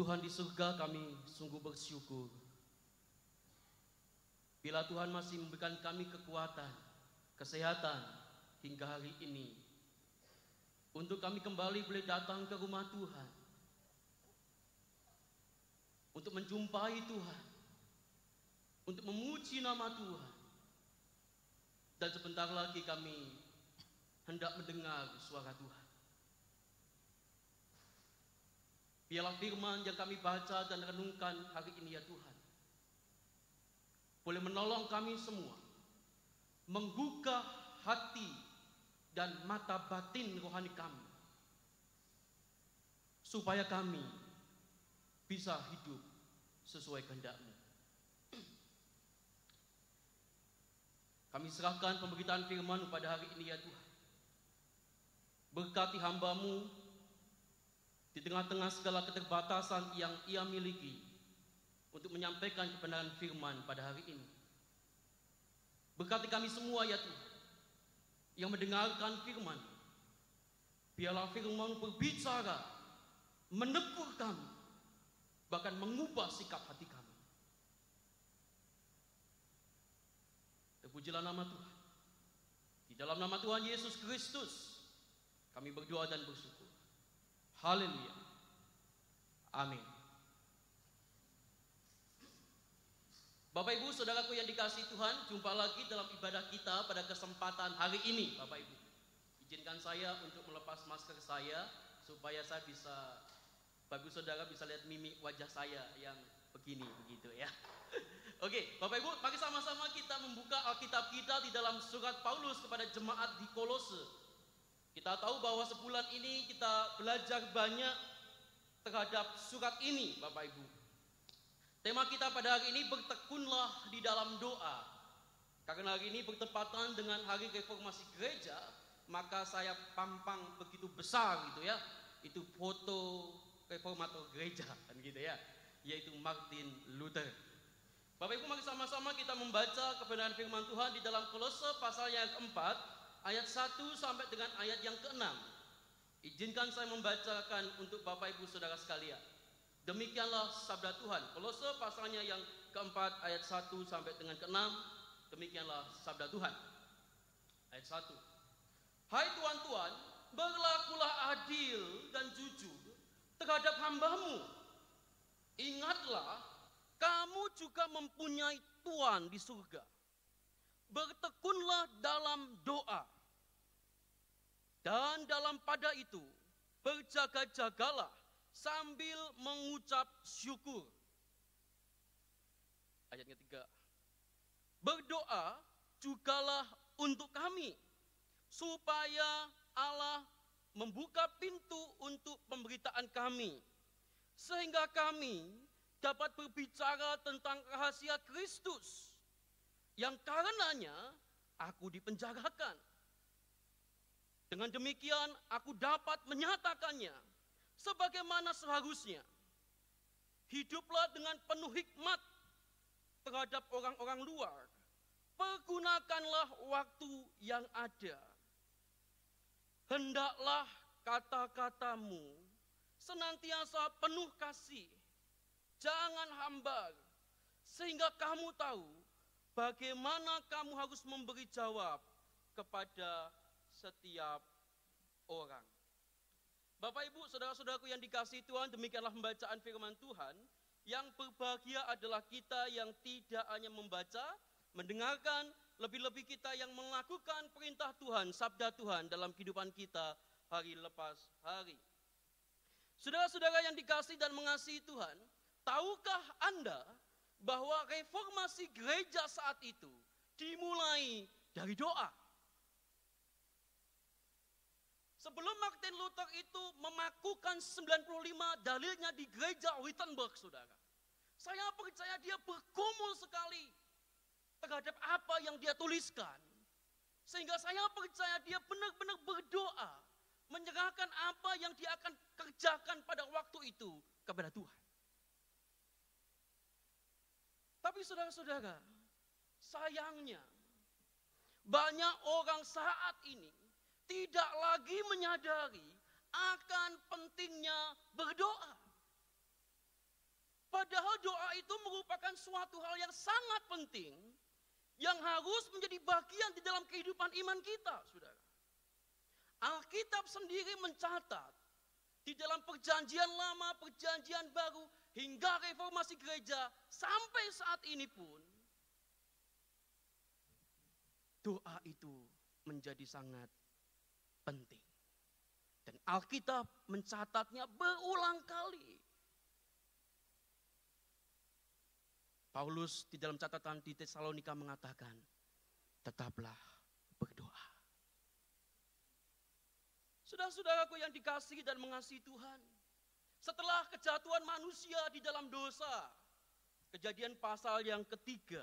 Tuhan di surga kami sungguh bersyukur. Bila Tuhan masih memberikan kami kekuatan, kesehatan hingga hari ini. Untuk kami kembali boleh datang ke rumah Tuhan. Untuk menjumpai Tuhan. Untuk memuji nama Tuhan. Dan sebentar lagi kami hendak mendengar suara Tuhan. Biarlah firman yang kami baca dan renungkan hari ini ya Tuhan. Boleh menolong kami semua. Menggugah hati dan mata batin rohani kami. Supaya kami bisa hidup sesuai kehendakmu. Kami serahkan pemberitaan firman pada hari ini ya Tuhan. Berkati hambamu di tengah-tengah segala keterbatasan yang ia miliki untuk menyampaikan kebenaran firman pada hari ini. Berkati kami semua ya Tuhan yang mendengarkan firman. Biarlah firman berbicara, menegur kami, bahkan mengubah sikap hati kami. Terpujilah nama Tuhan. Di dalam nama Tuhan Yesus Kristus, kami berdoa dan bersyukur. Haleluya. Amin. Bapak Ibu, saudaraku yang dikasih Tuhan, jumpa lagi dalam ibadah kita pada kesempatan hari ini, Bapak Ibu. Izinkan saya untuk melepas masker saya supaya saya bisa Bapak Ibu Saudara bisa lihat mimik wajah saya yang begini begitu ya. Oke, Bapak Ibu, mari sama-sama kita membuka Alkitab kita di dalam surat Paulus kepada jemaat di Kolose. Kita tahu bahwa sebulan ini kita belajar banyak terhadap surat ini, Bapak Ibu. Tema kita pada hari ini bertekunlah di dalam doa. Karena hari ini bertepatan dengan hari reformasi gereja, maka saya pampang begitu besar gitu ya. Itu foto reformator gereja kan gitu ya, yaitu Martin Luther. Bapak Ibu mari sama-sama kita membaca kebenaran firman Tuhan di dalam Kolose pasal yang keempat ayat 1 sampai dengan ayat yang ke-6. Izinkan saya membacakan untuk Bapak Ibu Saudara sekalian. Demikianlah sabda Tuhan. Kolose pasalnya yang keempat ayat 1 sampai dengan ke-6. Demikianlah sabda Tuhan. Ayat 1. Hai tuan-tuan, berlakulah adil dan jujur terhadap hambamu. Ingatlah, kamu juga mempunyai Tuhan di surga bertekunlah dalam doa. Dan dalam pada itu, berjaga-jagalah sambil mengucap syukur. Ayat ketiga. Berdoa jugalah untuk kami, supaya Allah membuka pintu untuk pemberitaan kami, sehingga kami dapat berbicara tentang rahasia Kristus yang karenanya aku dipenjarakan. Dengan demikian aku dapat menyatakannya sebagaimana seharusnya. Hiduplah dengan penuh hikmat terhadap orang-orang luar. Pergunakanlah waktu yang ada. Hendaklah kata-katamu senantiasa penuh kasih. Jangan hambar sehingga kamu tahu bagaimana kamu harus memberi jawab kepada setiap orang. Bapak Ibu, saudara-saudaraku yang dikasih Tuhan, demikianlah pembacaan firman Tuhan. Yang berbahagia adalah kita yang tidak hanya membaca, mendengarkan, lebih-lebih kita yang melakukan perintah Tuhan, sabda Tuhan dalam kehidupan kita hari lepas hari. Saudara-saudara yang dikasih dan mengasihi Tuhan, tahukah Anda bahwa reformasi gereja saat itu dimulai dari doa. Sebelum Martin Luther itu memakukan 95 dalilnya di gereja Wittenberg, saudara. Saya percaya dia bergumul sekali terhadap apa yang dia tuliskan. Sehingga saya percaya dia benar-benar berdoa, menyerahkan apa yang dia akan kerjakan pada waktu itu kepada Tuhan. Tapi saudara-saudara, sayangnya banyak orang saat ini tidak lagi menyadari akan pentingnya berdoa. Padahal doa itu merupakan suatu hal yang sangat penting yang harus menjadi bagian di dalam kehidupan iman kita, Saudara. Alkitab sendiri mencatat di dalam perjanjian lama, perjanjian baru, hingga reformasi gereja sampai saat ini pun doa itu menjadi sangat penting. Dan Alkitab mencatatnya berulang kali. Paulus di dalam catatan di Tesalonika mengatakan, tetaplah berdoa. Saudara-saudaraku yang dikasihi dan mengasihi Tuhan, setelah kejatuhan manusia di dalam dosa, kejadian pasal yang ketiga,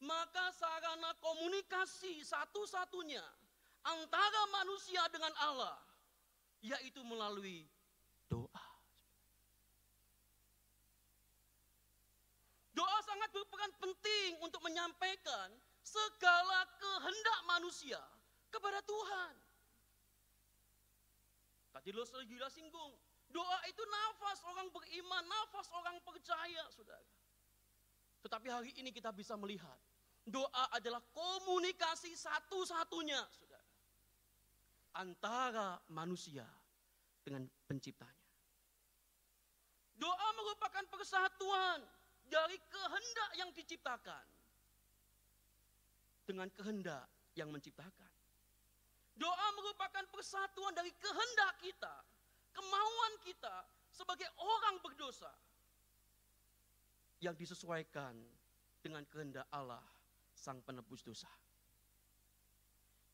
maka sarana komunikasi satu-satunya antara manusia dengan Allah, yaitu melalui doa. Doa sangat berperan penting untuk menyampaikan segala kehendak manusia kepada Tuhan. Tadi lo sudah singgung, doa itu nafas orang beriman, nafas orang percaya, saudara. Tetapi hari ini kita bisa melihat, doa adalah komunikasi satu-satunya, saudara. Antara manusia dengan penciptanya. Doa merupakan persatuan dari kehendak yang diciptakan dengan kehendak yang menciptakan. Doa merupakan persatuan dari kehendak kita, kemauan kita sebagai orang berdosa yang disesuaikan dengan kehendak Allah sang penebus dosa.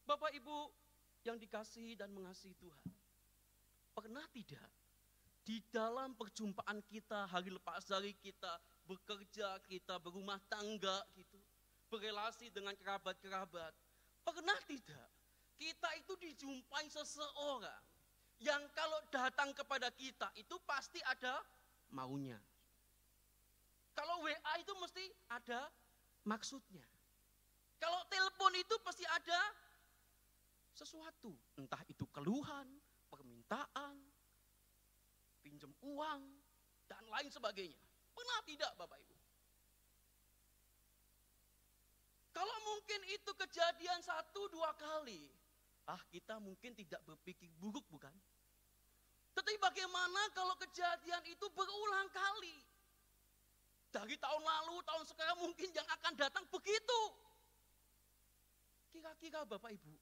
Bapak Ibu yang dikasihi dan mengasihi Tuhan, pernah tidak di dalam perjumpaan kita hari lepas dari kita bekerja, kita berumah tangga gitu, berelasi dengan kerabat-kerabat. Pernah tidak kita itu dijumpai seseorang yang kalau datang kepada kita itu pasti ada maunya. Kalau WA itu mesti ada maksudnya. Kalau telepon itu pasti ada sesuatu, entah itu keluhan, permintaan, pinjam uang, dan lain sebagainya. Pernah tidak Bapak Ibu? Kalau mungkin itu kejadian satu dua kali, ah kita mungkin tidak berpikir buruk bukan? Tetapi bagaimana kalau kejadian itu berulang kali? Dari tahun lalu, tahun sekarang mungkin yang akan datang begitu. Kira-kira Bapak Ibu,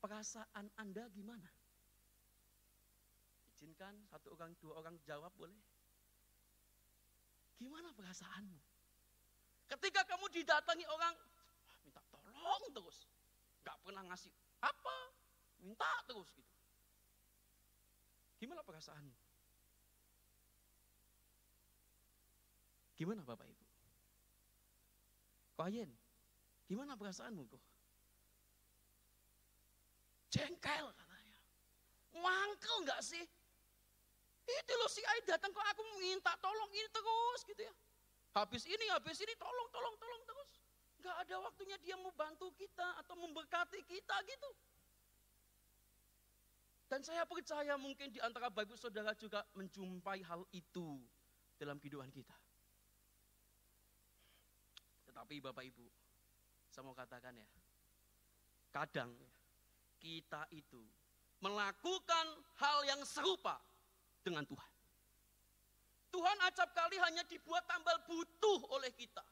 perasaan Anda gimana? Izinkan satu orang, dua orang jawab boleh? Gimana perasaanmu? Ketika kamu didatangi orang, minta tolong terus. Gak pernah ngasih apa, minta terus gitu. Gimana perasaanmu? Gimana Bapak Ibu? Koyen, gimana perasaanmu kok? Jengkel katanya. Mangkel nggak sih? Itu loh si Ai datang kok aku minta tolong ini terus gitu ya. Habis ini, habis ini tolong, tolong, tolong terus. Gak ada waktunya dia mau bantu kita atau memberkati kita gitu. Dan saya percaya mungkin di antara Bapak Saudara juga menjumpai hal itu dalam kehidupan kita. Tetapi Bapak Ibu, saya mau katakan ya, kadang kita itu melakukan hal yang serupa dengan Tuhan. Tuhan acap kali hanya dibuat tambal butuh oleh kita.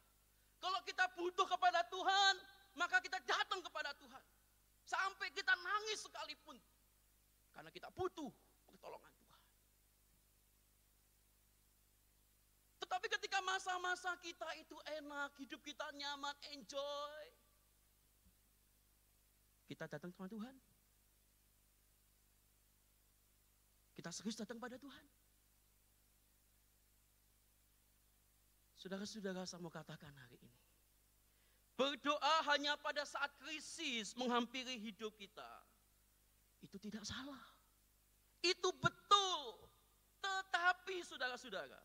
Kalau kita butuh kepada Tuhan, maka kita datang kepada Tuhan. Sampai kita nangis sekalipun. Karena kita butuh pertolongan Tuhan. Tetapi ketika masa-masa kita itu enak, hidup kita nyaman, enjoy. Kita datang kepada Tuhan. Kita serius datang pada Tuhan. Saudara-saudara saya mau katakan hari ini. Berdoa hanya pada saat krisis menghampiri hidup kita. Itu tidak salah. Itu betul. Tetapi saudara-saudara,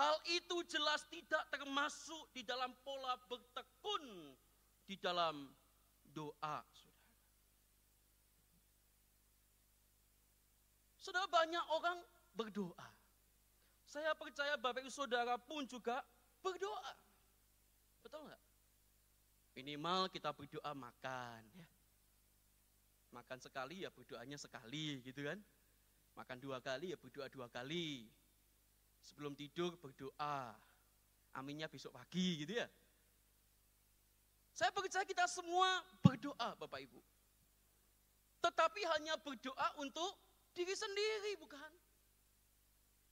hal itu jelas tidak termasuk di dalam pola bertekun di dalam doa. Sudah banyak orang berdoa. Saya percaya Bapak Ibu Saudara pun juga berdoa. Betul nggak? Minimal kita berdoa makan ya. Makan sekali ya berdoanya sekali gitu kan. Makan dua kali ya berdoa dua kali. Sebelum tidur berdoa. Aminnya besok pagi gitu ya. Saya percaya kita semua berdoa Bapak Ibu. Tetapi hanya berdoa untuk diri sendiri bukan.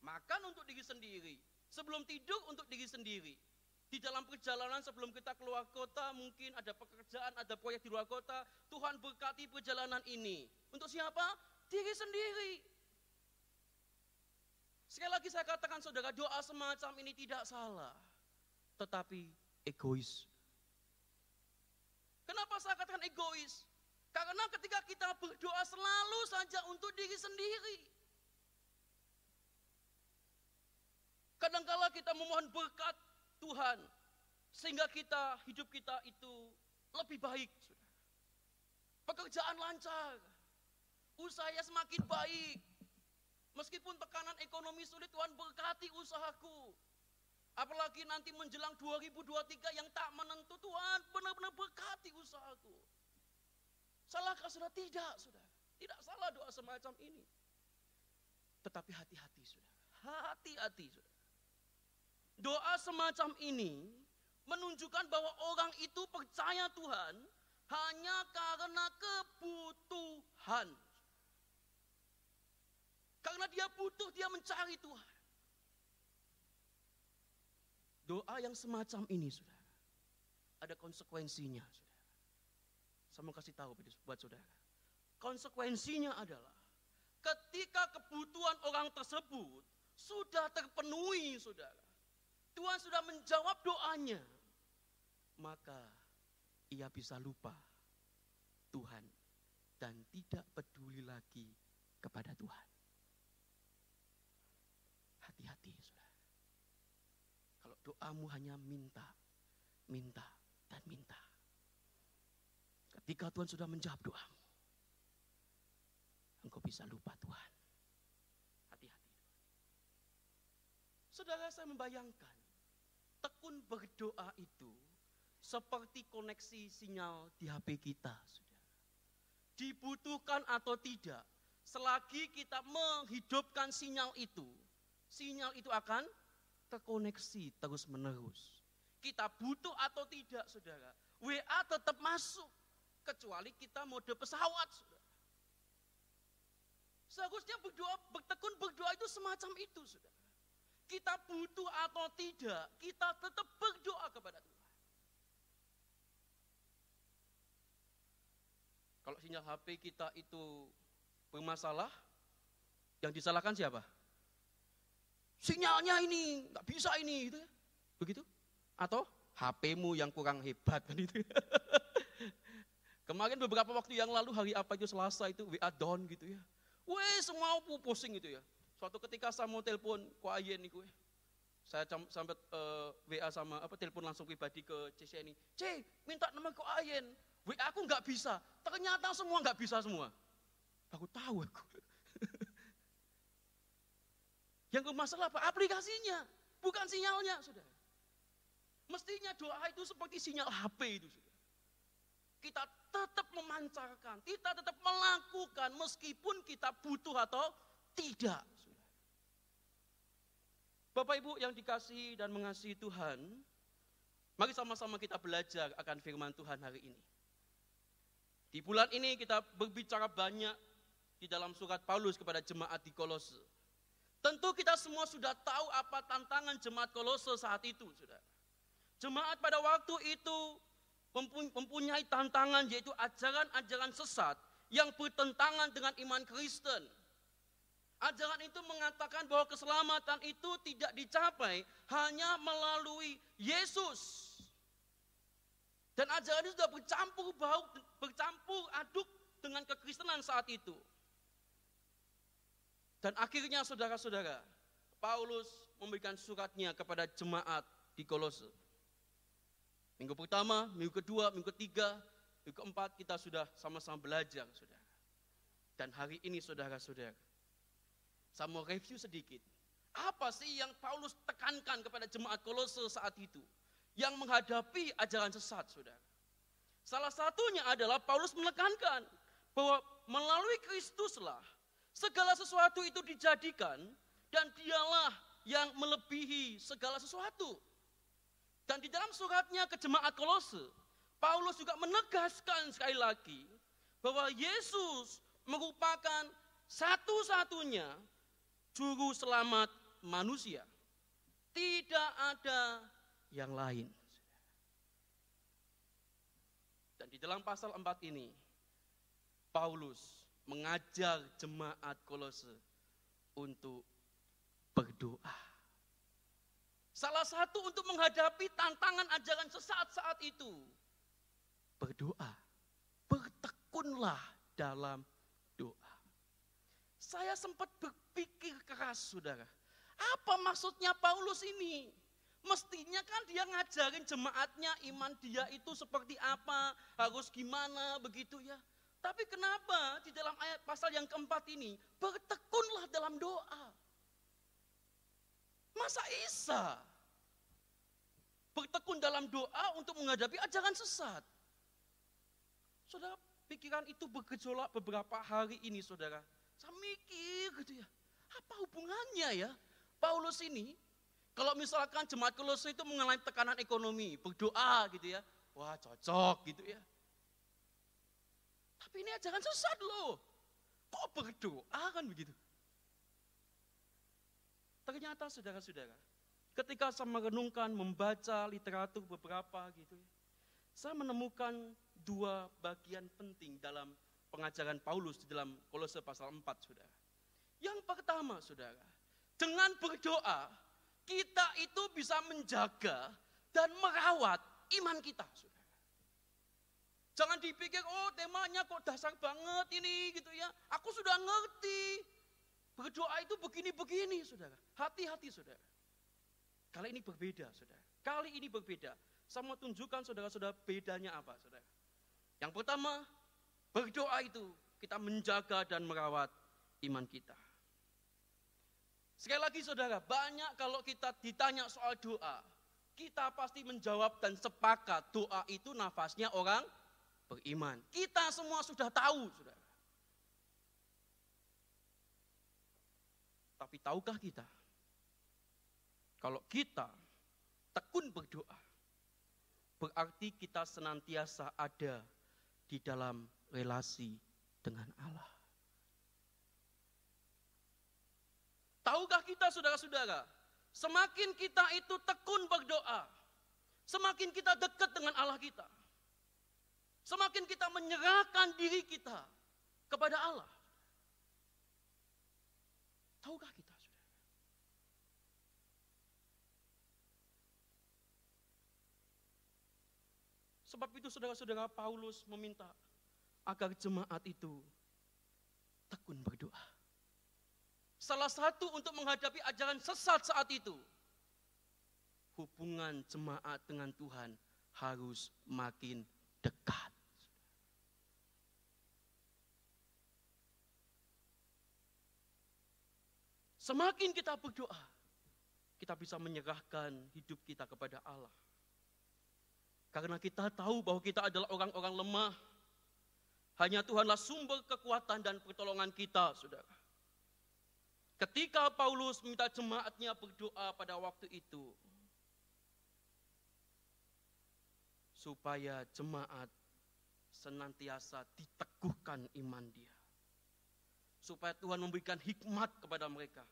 Makan untuk diri sendiri. Sebelum tidur untuk diri sendiri. Di dalam perjalanan sebelum kita keluar kota, mungkin ada pekerjaan, ada proyek di luar kota. Tuhan berkati perjalanan ini. Untuk siapa? Diri sendiri. Sekali lagi saya katakan saudara, doa semacam ini tidak salah. Tetapi egois. Kenapa saya katakan egois? Karena ketika kita berdoa selalu saja untuk diri sendiri. Kadangkala kita memohon berkat Tuhan. Sehingga kita, hidup kita itu lebih baik. Pekerjaan lancar. Usahanya semakin baik. Meskipun tekanan ekonomi sulit, Tuhan berkati usahaku. Apalagi nanti menjelang 2023 yang tak menentu Tuhan benar-benar berkati usahaku. Salahkah sudah? Tidak, sudah. Tidak salah doa semacam ini. Tetapi hati-hati, sudah. Hati-hati, sudah. Doa semacam ini menunjukkan bahwa orang itu percaya Tuhan hanya karena kebutuhan. Karena dia butuh, dia mencari Tuhan. Doa yang semacam ini, sudah ada konsekuensinya, sudah. Saya mau kasih tahu buat saudara. Konsekuensinya adalah ketika kebutuhan orang tersebut sudah terpenuhi, saudara. Tuhan sudah menjawab doanya. Maka ia bisa lupa Tuhan dan tidak peduli lagi kepada Tuhan. Hati-hati, saudara. Kalau doamu hanya minta, minta, dan minta. Ketika Tuhan sudah menjawab doamu, engkau bisa lupa Tuhan. Hati-hati. Saudara saya membayangkan, tekun berdoa itu seperti koneksi sinyal di HP kita, saudara. Dibutuhkan atau tidak, selagi kita menghidupkan sinyal itu, sinyal itu akan terkoneksi terus-menerus. Kita butuh atau tidak, saudara, WA tetap masuk, kecuali kita mode pesawat, saudara. Seharusnya berdoa, bertekun berdoa itu semacam itu, saudara kita butuh atau tidak, kita tetap berdoa kepada Tuhan. Kalau sinyal HP kita itu bermasalah, yang disalahkan siapa? Sinyalnya ini, nggak bisa ini, gitu ya. Begitu? Atau HP-mu yang kurang hebat kan itu. Kemarin beberapa waktu yang lalu hari apa itu Selasa itu WA down gitu ya. Weh semua pusing gitu ya. Suatu ketika saya mau telepon ku Ayen nih gue. Saya sampai eh, WA sama apa telepon langsung pribadi ke CC ini. C, minta nomor ku Ayen. WA aku nggak bisa. Ternyata semua nggak bisa semua. Aku tahu aku. Yang bermasalah apa? Aplikasinya, bukan sinyalnya, sudah. Mestinya doa itu seperti sinyal HP itu, sudah. Kita tetap memancarkan, kita tetap melakukan meskipun kita butuh atau tidak. Bapak Ibu yang dikasih dan mengasihi Tuhan, mari sama-sama kita belajar akan firman Tuhan hari ini. Di bulan ini kita berbicara banyak di dalam surat Paulus kepada jemaat di Kolose. Tentu kita semua sudah tahu apa tantangan jemaat Kolose saat itu, sudah. Jemaat pada waktu itu mempunyai tantangan yaitu ajaran-ajaran sesat yang bertentangan dengan iman Kristen. Ajaran itu mengatakan bahwa keselamatan itu tidak dicapai hanya melalui Yesus. Dan ajaran itu sudah bercampur bau, bercampur aduk dengan kekristenan saat itu. Dan akhirnya saudara-saudara, Paulus memberikan suratnya kepada jemaat di Kolose. Minggu pertama, minggu kedua, minggu ketiga, minggu keempat kita sudah sama-sama belajar, saudara. Dan hari ini saudara-saudara, saya mau review sedikit. Apa sih yang Paulus tekankan kepada jemaat Kolose saat itu? Yang menghadapi ajaran sesat, saudara. Salah satunya adalah Paulus menekankan bahwa melalui Kristuslah segala sesuatu itu dijadikan dan dialah yang melebihi segala sesuatu. Dan di dalam suratnya ke jemaat Kolose, Paulus juga menegaskan sekali lagi bahwa Yesus merupakan satu-satunya juru selamat manusia. Tidak ada yang lain. Dan di dalam pasal 4 ini, Paulus mengajar jemaat kolose untuk berdoa. Salah satu untuk menghadapi tantangan ajaran sesat saat itu. Berdoa. Bertekunlah dalam. Saya sempat berpikir keras, saudara. Apa maksudnya Paulus ini? Mestinya kan dia ngajarin jemaatnya iman dia itu seperti apa, harus gimana begitu ya. Tapi kenapa di dalam ayat pasal yang keempat ini bertekunlah dalam doa. Masa Isa bertekun dalam doa untuk menghadapi ajaran sesat? Saudara, pikiran itu bergejolak beberapa hari ini saudara. Saya mikir gitu ya, apa hubungannya ya? Paulus ini, kalau misalkan jemaat Kolose itu mengalami tekanan ekonomi, berdoa gitu ya, wah cocok gitu ya. Tapi ini ajaran sesat loh. Kok berdoa kan begitu? Ternyata saudara-saudara, ketika saya merenungkan, membaca literatur beberapa gitu ya, saya menemukan dua bagian penting dalam pengajaran Paulus di dalam Kolose pasal 4, saudara. Yang pertama, saudara, dengan berdoa, kita itu bisa menjaga dan merawat iman kita, saudara. Jangan dipikir, oh temanya kok dasar banget ini gitu ya. Aku sudah ngerti. Berdoa itu begini-begini, saudara. Hati-hati, saudara. Kali ini berbeda, saudara. Kali ini berbeda. Saya mau tunjukkan saudara-saudara bedanya apa, saudara. Yang pertama, berdoa itu kita menjaga dan merawat iman kita. Sekali lagi saudara, banyak kalau kita ditanya soal doa, kita pasti menjawab dan sepakat doa itu nafasnya orang beriman. Kita semua sudah tahu, saudara. Tapi tahukah kita, kalau kita tekun berdoa, berarti kita senantiasa ada di dalam relasi dengan Allah. Tahukah kita saudara-saudara, semakin kita itu tekun berdoa, semakin kita dekat dengan Allah kita. Semakin kita menyerahkan diri kita kepada Allah. Tahukah kita? Sebab itu saudara-saudara Paulus meminta agar jemaat itu tekun berdoa. Salah satu untuk menghadapi ajaran sesat saat itu. Hubungan jemaat dengan Tuhan harus makin dekat. Semakin kita berdoa, kita bisa menyerahkan hidup kita kepada Allah. Karena kita tahu bahwa kita adalah orang-orang lemah. Hanya Tuhanlah sumber kekuatan dan pertolongan kita, saudara. Ketika Paulus minta jemaatnya berdoa pada waktu itu, supaya jemaat senantiasa diteguhkan iman dia. Supaya Tuhan memberikan hikmat kepada mereka,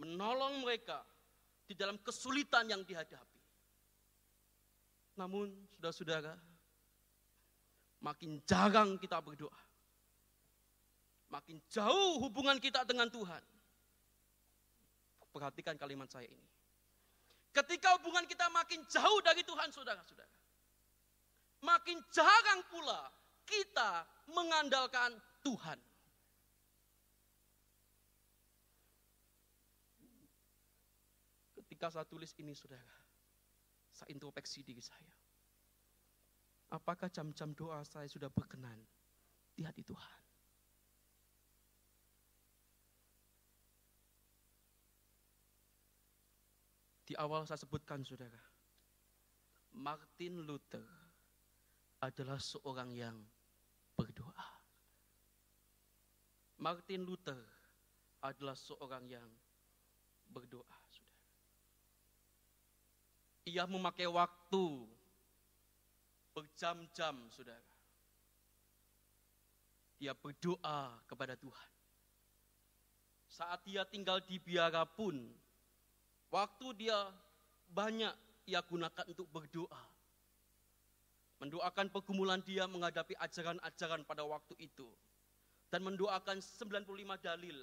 menolong mereka di dalam kesulitan yang dihadapi. Namun, saudara-saudara, makin jarang kita berdoa, makin jauh hubungan kita dengan Tuhan, Perhatikan kalimat saya ini. Ketika hubungan kita makin jauh dari Tuhan, saudara-saudara. Makin jarang pula kita mengandalkan Tuhan. Ketika saya tulis ini, saudara, saya introspeksi diri saya. Apakah jam-jam doa saya sudah berkenan di hati Tuhan? Di awal saya sebutkan saudara, Martin Luther adalah seorang yang berdoa. Martin Luther adalah seorang yang berdoa, saudara. Ia memakai waktu berjam-jam, saudara. Dia berdoa kepada Tuhan. Saat dia tinggal di biara pun, waktu dia banyak ia gunakan untuk berdoa. Mendoakan pergumulan dia menghadapi ajaran-ajaran pada waktu itu. Dan mendoakan 95 dalil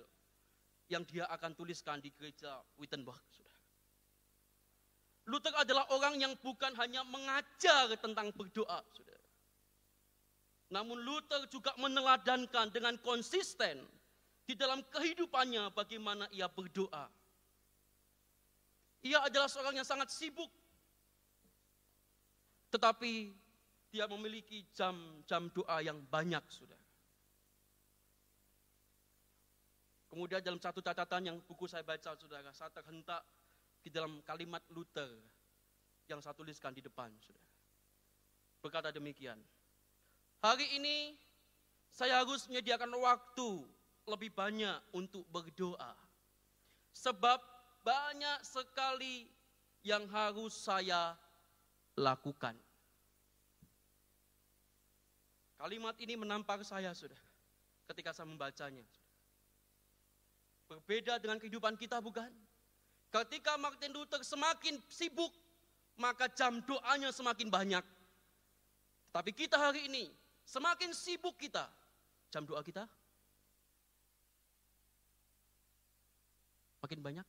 yang dia akan tuliskan di gereja Wittenberg. Luther adalah orang yang bukan hanya mengajar tentang berdoa. Saudara. Namun Luther juga meneladankan dengan konsisten di dalam kehidupannya bagaimana ia berdoa. Ia adalah seorang yang sangat sibuk. Tetapi dia memiliki jam-jam doa yang banyak sudah. Kemudian dalam satu catatan yang buku saya baca saudara, saya terhentak di dalam kalimat Luther yang saya tuliskan di depan sudah. Berkata demikian. Hari ini saya harus menyediakan waktu lebih banyak untuk berdoa. Sebab banyak sekali yang harus saya lakukan. Kalimat ini menampar saya sudah ketika saya membacanya. Berbeda dengan kehidupan kita bukan? Ketika Martin Luther semakin sibuk, maka jam doanya semakin banyak. Tapi kita hari ini, semakin sibuk kita, jam doa kita makin banyak?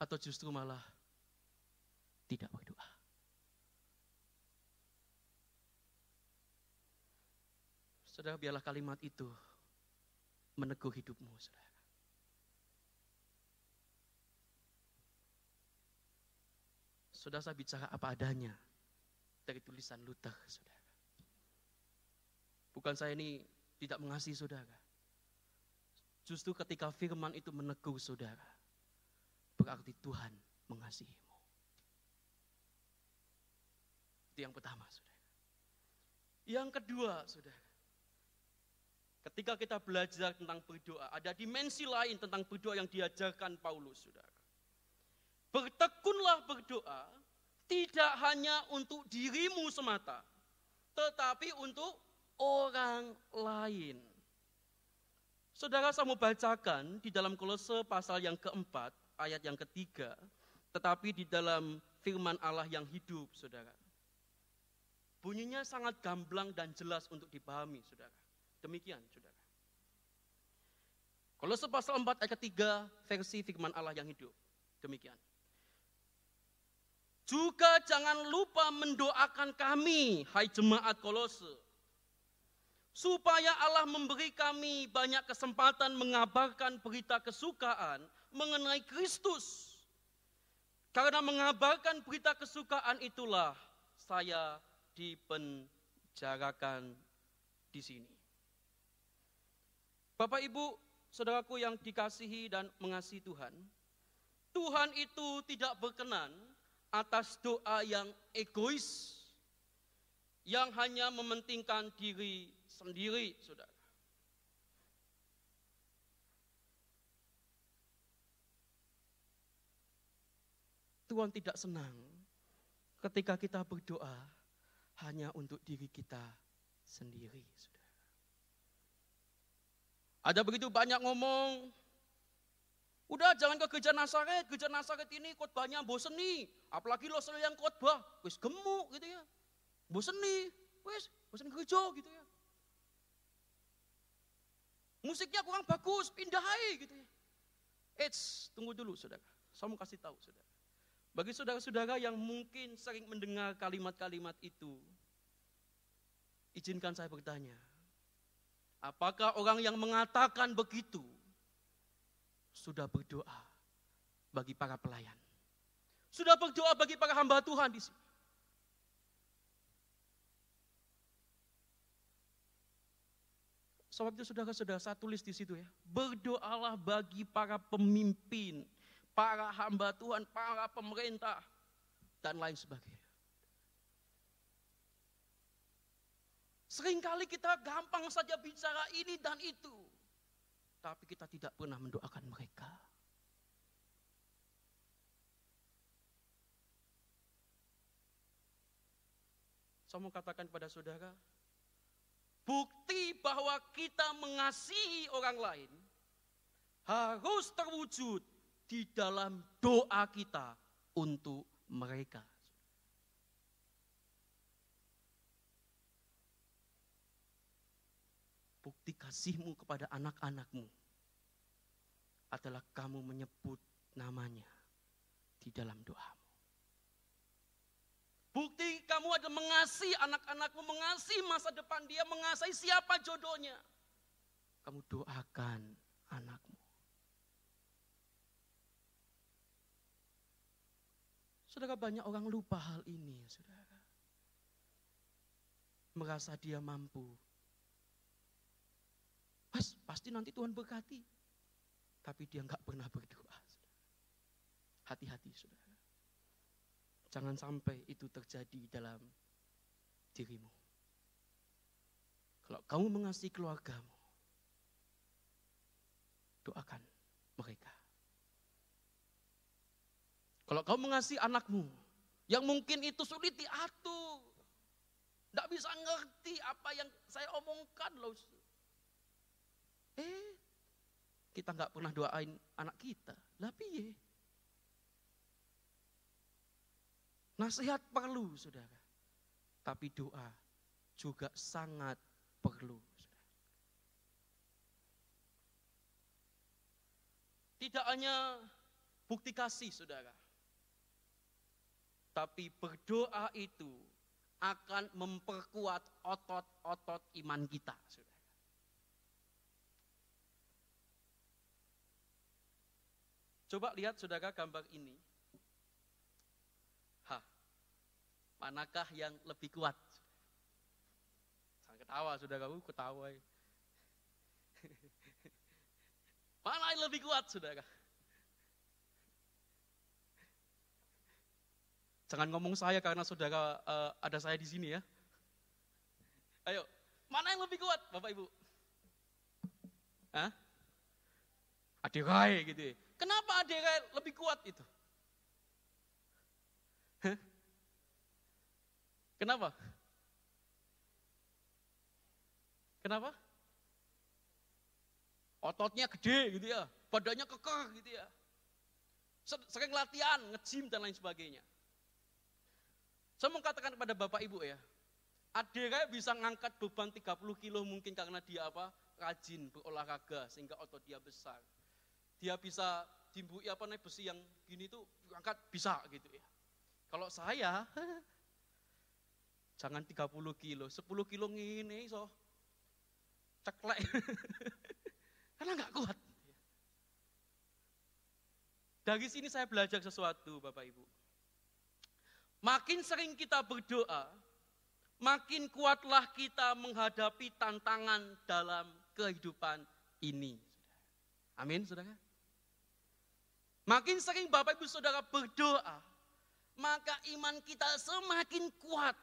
Atau justru malah tidak berdoa? Saudara, biarlah kalimat itu meneguh hidupmu, saudara. Sudah saya bicara apa adanya dari tulisan Luther, saudara. Bukan saya ini tidak mengasihi saudara. Justru ketika firman itu menegur saudara, berarti Tuhan mengasihimu. Itu yang pertama, saudara. Yang kedua, saudara. Ketika kita belajar tentang berdoa, ada dimensi lain tentang berdoa yang diajarkan Paulus, saudara. Bertekunlah berdoa, tidak hanya untuk dirimu semata, tetapi untuk orang lain. Saudara saya mau bacakan di dalam kolose pasal yang keempat, ayat yang ketiga, tetapi di dalam firman Allah yang hidup, saudara. Bunyinya sangat gamblang dan jelas untuk dipahami, saudara. Demikian, saudara. Kolose pasal 4 ayat ketiga, versi firman Allah yang hidup. Demikian. Juga jangan lupa mendoakan kami, hai jemaat kolose supaya Allah memberi kami banyak kesempatan mengabarkan berita kesukaan mengenai Kristus. Karena mengabarkan berita kesukaan itulah saya dipenjarakan di sini. Bapak Ibu, saudaraku yang dikasihi dan mengasihi Tuhan, Tuhan itu tidak berkenan atas doa yang egois, yang hanya mementingkan diri sendiri, saudara. Tuhan tidak senang ketika kita berdoa hanya untuk diri kita sendiri, saudara. Ada begitu banyak ngomong, udah jangan ke gereja Nasaret, gereja Nasaret ini khotbahnya bosen nih, apalagi lo yang khotbah, wis gemuk gitu ya, bosen nih, wis bosen gereja gitu ya. Musiknya kurang bagus, pindah aja gitu ya. Eits, tunggu dulu saudara. Saya mau kasih tahu saudara. Bagi saudara-saudara yang mungkin sering mendengar kalimat-kalimat itu, izinkan saya bertanya. Apakah orang yang mengatakan begitu sudah berdoa bagi para pelayan? Sudah berdoa bagi para hamba Tuhan di sini? Sebab itu saudara-saudara saya tulis di situ ya. Berdoalah bagi para pemimpin, para hamba Tuhan, para pemerintah, dan lain sebagainya. Seringkali kita gampang saja bicara ini dan itu. Tapi kita tidak pernah mendoakan mereka. Saya mau katakan pada saudara, bukti bahwa kita mengasihi orang lain harus terwujud di dalam doa kita untuk mereka. Bukti kasihmu kepada anak-anakmu adalah kamu menyebut namanya di dalam doamu. Bukti kamu adalah mengasihi anak-anakmu, mengasihi masa depan dia, mengasihi siapa jodohnya. Kamu doakan anakmu. Saudara banyak orang lupa hal ini, saudara. Merasa dia mampu. Mas, pasti nanti Tuhan berkati. Tapi dia nggak pernah berdoa. Hati-hati, saudara. Jangan sampai itu terjadi dalam dirimu. Kalau kamu mengasihi keluargamu, doakan mereka. Kalau kamu mengasihi anakmu, yang mungkin itu sulit diatur, tidak bisa ngerti apa yang saya omongkan loh. Eh, kita nggak pernah doain anak kita. Lah piye? Nasihat perlu, saudara. Tapi doa juga sangat perlu. Saudara. Tidak hanya bukti kasih, saudara. Tapi berdoa itu akan memperkuat otot-otot iman kita. Coba lihat saudara gambar ini. Manakah yang lebih kuat? Jangan ketawa, saudara kamu ketawa. Mana yang lebih kuat, saudara? Jangan ngomong saya karena saudara uh, ada saya di sini ya. Ayo, mana yang lebih kuat, Bapak Ibu? Hah? Adirai gitu ya. Kenapa adirai lebih kuat itu? Kenapa? Kenapa? Ototnya gede gitu ya, badannya kekeh gitu ya. Sering latihan, ngejim dan lain sebagainya. Saya mau katakan kepada Bapak Ibu ya, Adira bisa ngangkat beban 30 kilo mungkin karena dia apa? Rajin berolahraga sehingga otot dia besar. Dia bisa timbui apa nih besi yang gini tuh angkat bisa gitu ya. Kalau saya Jangan 30 kilo, 10 kilo ngini so. Ceklek. Karena nggak kuat. Dari sini saya belajar sesuatu Bapak Ibu. Makin sering kita berdoa, makin kuatlah kita menghadapi tantangan dalam kehidupan ini. Amin, saudara. Makin sering Bapak Ibu Saudara berdoa, maka iman kita semakin kuat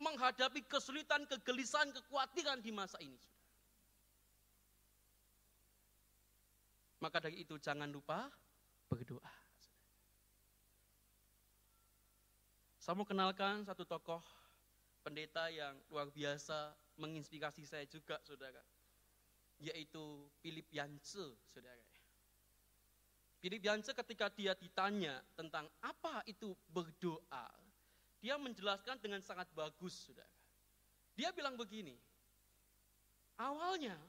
menghadapi kesulitan, kegelisahan, kekhawatiran di masa ini. Maka dari itu jangan lupa berdoa. Saya mau kenalkan satu tokoh pendeta yang luar biasa menginspirasi saya juga, saudara. Yaitu Philip Yance, saudara. Philip Yance ketika dia ditanya tentang apa itu berdoa, dia menjelaskan dengan sangat bagus, saudara. Dia bilang begini, awalnya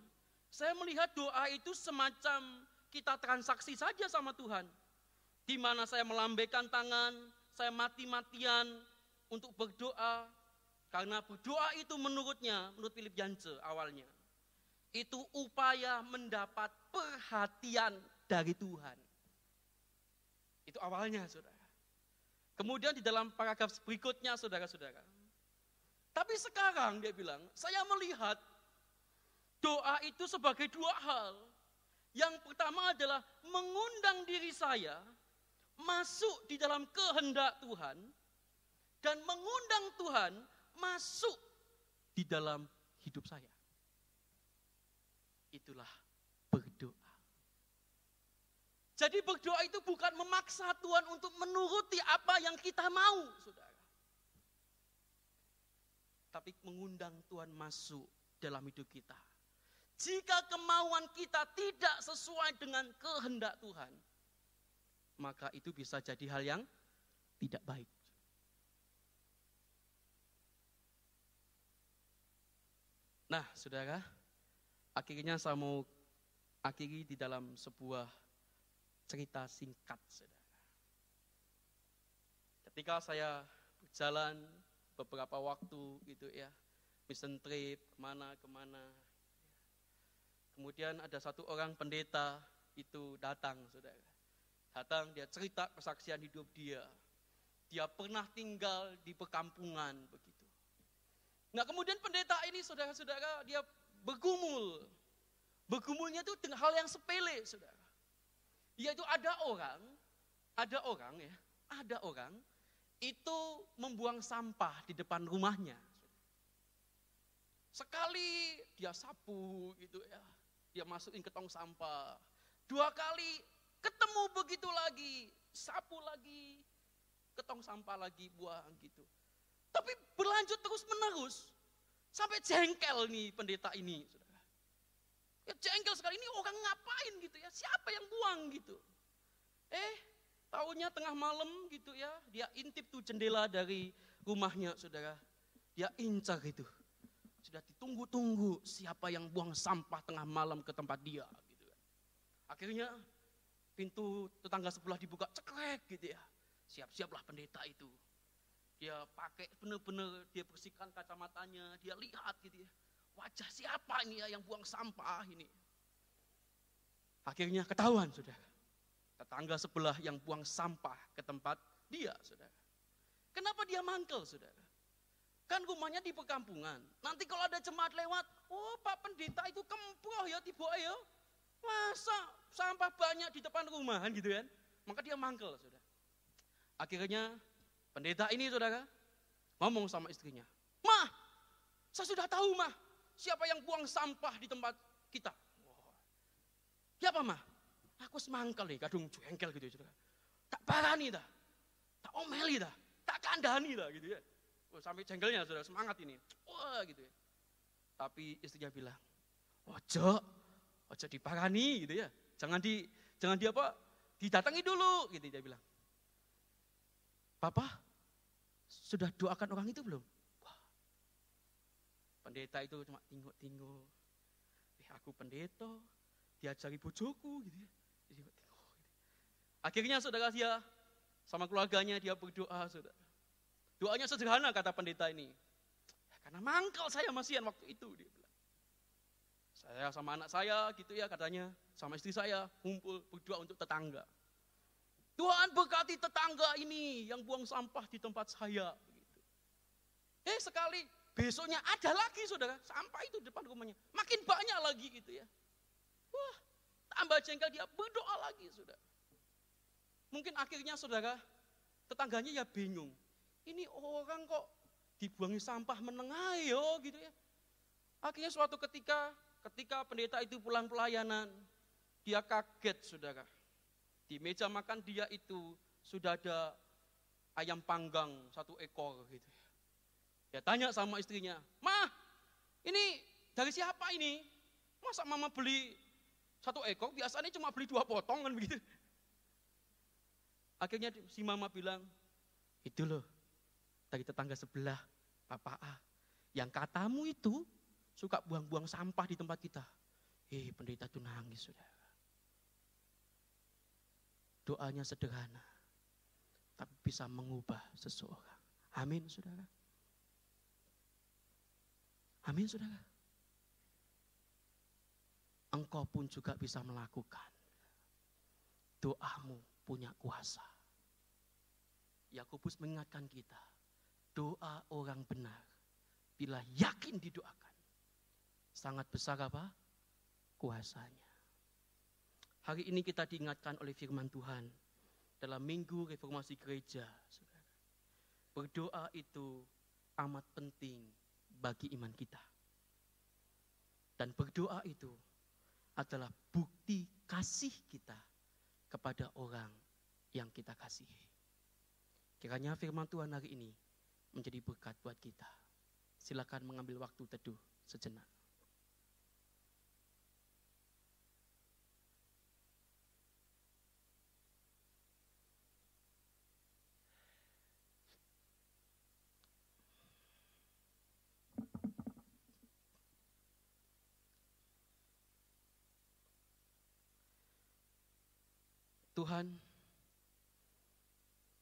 saya melihat doa itu semacam kita transaksi saja sama Tuhan. Di mana saya melambaikan tangan, saya mati-matian untuk berdoa. Karena berdoa itu menurutnya, menurut Philip Jance awalnya, itu upaya mendapat perhatian dari Tuhan. Itu awalnya, saudara. Kemudian di dalam paragraf berikutnya saudara-saudara. Tapi sekarang dia bilang, saya melihat doa itu sebagai dua hal. Yang pertama adalah mengundang diri saya masuk di dalam kehendak Tuhan dan mengundang Tuhan masuk di dalam hidup saya. Itulah. Jadi berdoa itu bukan memaksa Tuhan untuk menuruti apa yang kita mau, saudara. Tapi mengundang Tuhan masuk dalam hidup kita. Jika kemauan kita tidak sesuai dengan kehendak Tuhan, maka itu bisa jadi hal yang tidak baik. Nah, saudara, akhirnya saya mau akhiri di dalam sebuah cerita singkat, saudara. Ketika saya berjalan beberapa waktu gitu ya, mission trip ke mana ke mana. Kemudian ada satu orang pendeta itu datang, saudara. Datang dia cerita kesaksian hidup dia. Dia pernah tinggal di perkampungan begitu. Nah kemudian pendeta ini saudara-saudara dia bergumul. Bergumulnya itu dengan hal yang sepele saudara. Yaitu ada orang, ada orang ya, ada orang itu membuang sampah di depan rumahnya. Sekali dia sapu gitu ya, dia masukin ke tong sampah. Dua kali ketemu begitu lagi, sapu lagi, ke tong sampah lagi buang gitu. Tapi berlanjut terus menerus. Sampai jengkel nih pendeta ini. Ya jengkel sekali, ini orang ngapain gitu ya, siapa yang buang gitu. Eh, tahunya tengah malam gitu ya, dia intip tuh jendela dari rumahnya saudara. Dia incar itu. Sudah ditunggu-tunggu siapa yang buang sampah tengah malam ke tempat dia. Gitu. Kan. Akhirnya pintu tetangga sebelah dibuka cekrek gitu ya. Siap-siaplah pendeta itu dia pakai benar-benar dia bersihkan kacamatanya, dia lihat gitu ya. Wajah siapa ini ya yang buang sampah ini? Akhirnya ketahuan sudah. Tetangga sebelah yang buang sampah ke tempat dia, saudara. Kenapa dia mangkel, saudara? Kan rumahnya di perkampungan. Nanti kalau ada jemaat lewat, oh Pak Pendeta itu kemproh ya tiba ya. Masa sampah banyak di depan rumah gitu kan? Maka dia mangkel, saudara. Akhirnya Pendeta ini saudara ngomong sama istrinya, Mah, saya sudah tahu mah siapa yang buang sampah di tempat kita. Siapa mah? Aku semangkal nih, kadung jengkel gitu saudara. Tak parani dah, tak omeli dah, tak kandani dah gitu ya. Oh, sampai jengkelnya saudara, semangat ini. Wah gitu ya. Tapi istrinya bilang, ojo, ojo diparani gitu ya. Jangan di, jangan di apa, didatangi dulu gitu dia bilang. Papa, sudah doakan orang itu belum? Pendeta itu cuma tinggal-tinggal. Eh aku pendeta, diajari bojoku gitu ya. Gitu. Akhirnya saudara dia sama keluarganya dia berdoa saudara. Doanya sederhana kata pendeta ini. Ya, karena mangkal saya masihan waktu itu dia bilang. Saya sama anak saya gitu ya katanya, sama istri saya kumpul berdoa untuk tetangga. Tuhan berkati tetangga ini yang buang sampah di tempat saya. Eh sekali besoknya ada lagi saudara, sampah itu depan rumahnya. Makin banyak lagi gitu ya. Wah, tambah jengkel dia berdoa lagi saudara. Mungkin akhirnya saudara, tetangganya ya bingung. Ini orang kok dibuangi sampah menengah yo gitu ya. Akhirnya suatu ketika, ketika pendeta itu pulang pelayanan, dia kaget saudara. Di meja makan dia itu sudah ada ayam panggang satu ekor gitu. Ya tanya sama istrinya, Mah, ini dari siapa ini? Masa mama beli satu ekor, biasanya cuma beli dua potong kan begitu. Akhirnya si mama bilang, itu loh, dari tetangga sebelah, Papa A, yang katamu itu suka buang-buang sampah di tempat kita. Eh, pendeta itu nangis sudah. Doanya sederhana, tapi bisa mengubah seseorang. Amin, saudara. Amin, saudara. Engkau pun juga bisa melakukan. Doamu punya kuasa. Yakobus mengingatkan kita, doa orang benar bila yakin didoakan sangat besar apa? kuasanya. Hari ini kita diingatkan oleh firman Tuhan dalam minggu reformasi gereja. Berdoa itu amat penting bagi iman kita. Dan berdoa itu adalah bukti kasih kita kepada orang yang kita kasihi. Kiranya firman Tuhan hari ini menjadi berkat buat kita. Silakan mengambil waktu teduh sejenak. Tuhan,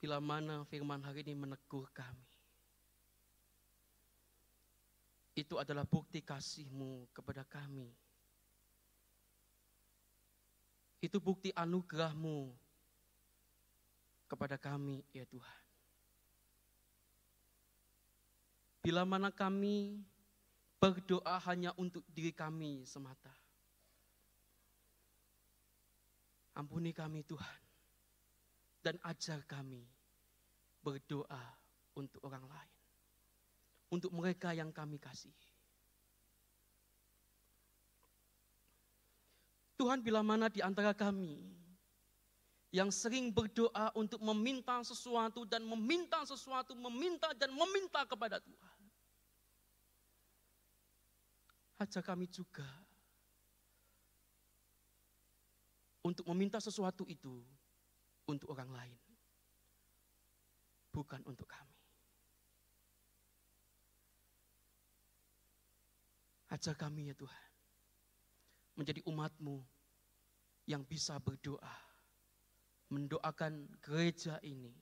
bila mana firman hari ini menegur kami, itu adalah bukti kasih-Mu kepada kami. Itu bukti anugerah-Mu kepada kami, ya Tuhan. Bila mana kami berdoa hanya untuk diri kami semata, Ampuni kami Tuhan. Dan ajar kami berdoa untuk orang lain. Untuk mereka yang kami kasih. Tuhan bila mana di antara kami yang sering berdoa untuk meminta sesuatu dan meminta sesuatu, meminta dan meminta kepada Tuhan. Ajar kami juga untuk meminta sesuatu itu untuk orang lain, bukan untuk kami. Ajar kami ya Tuhan, menjadi umatmu yang bisa berdoa, mendoakan gereja ini,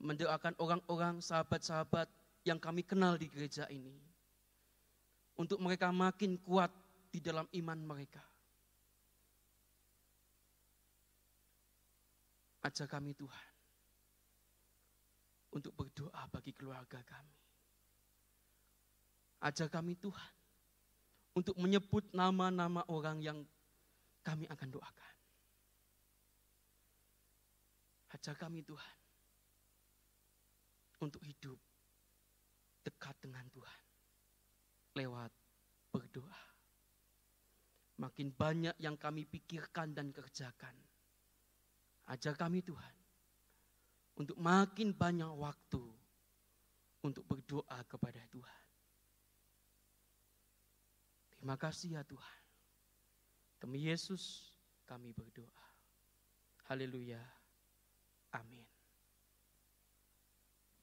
mendoakan orang-orang sahabat-sahabat yang kami kenal di gereja ini, untuk mereka makin kuat di dalam iman mereka Ajar kami Tuhan untuk berdoa bagi keluarga kami. Ajar kami Tuhan untuk menyebut nama-nama orang yang kami akan doakan. Ajar kami Tuhan untuk hidup dekat dengan Tuhan lewat berdoa. Makin banyak yang kami pikirkan dan kerjakan Ajar kami Tuhan untuk makin banyak waktu untuk berdoa kepada Tuhan. Terima kasih ya Tuhan. Demi Yesus kami berdoa. Haleluya. Amin.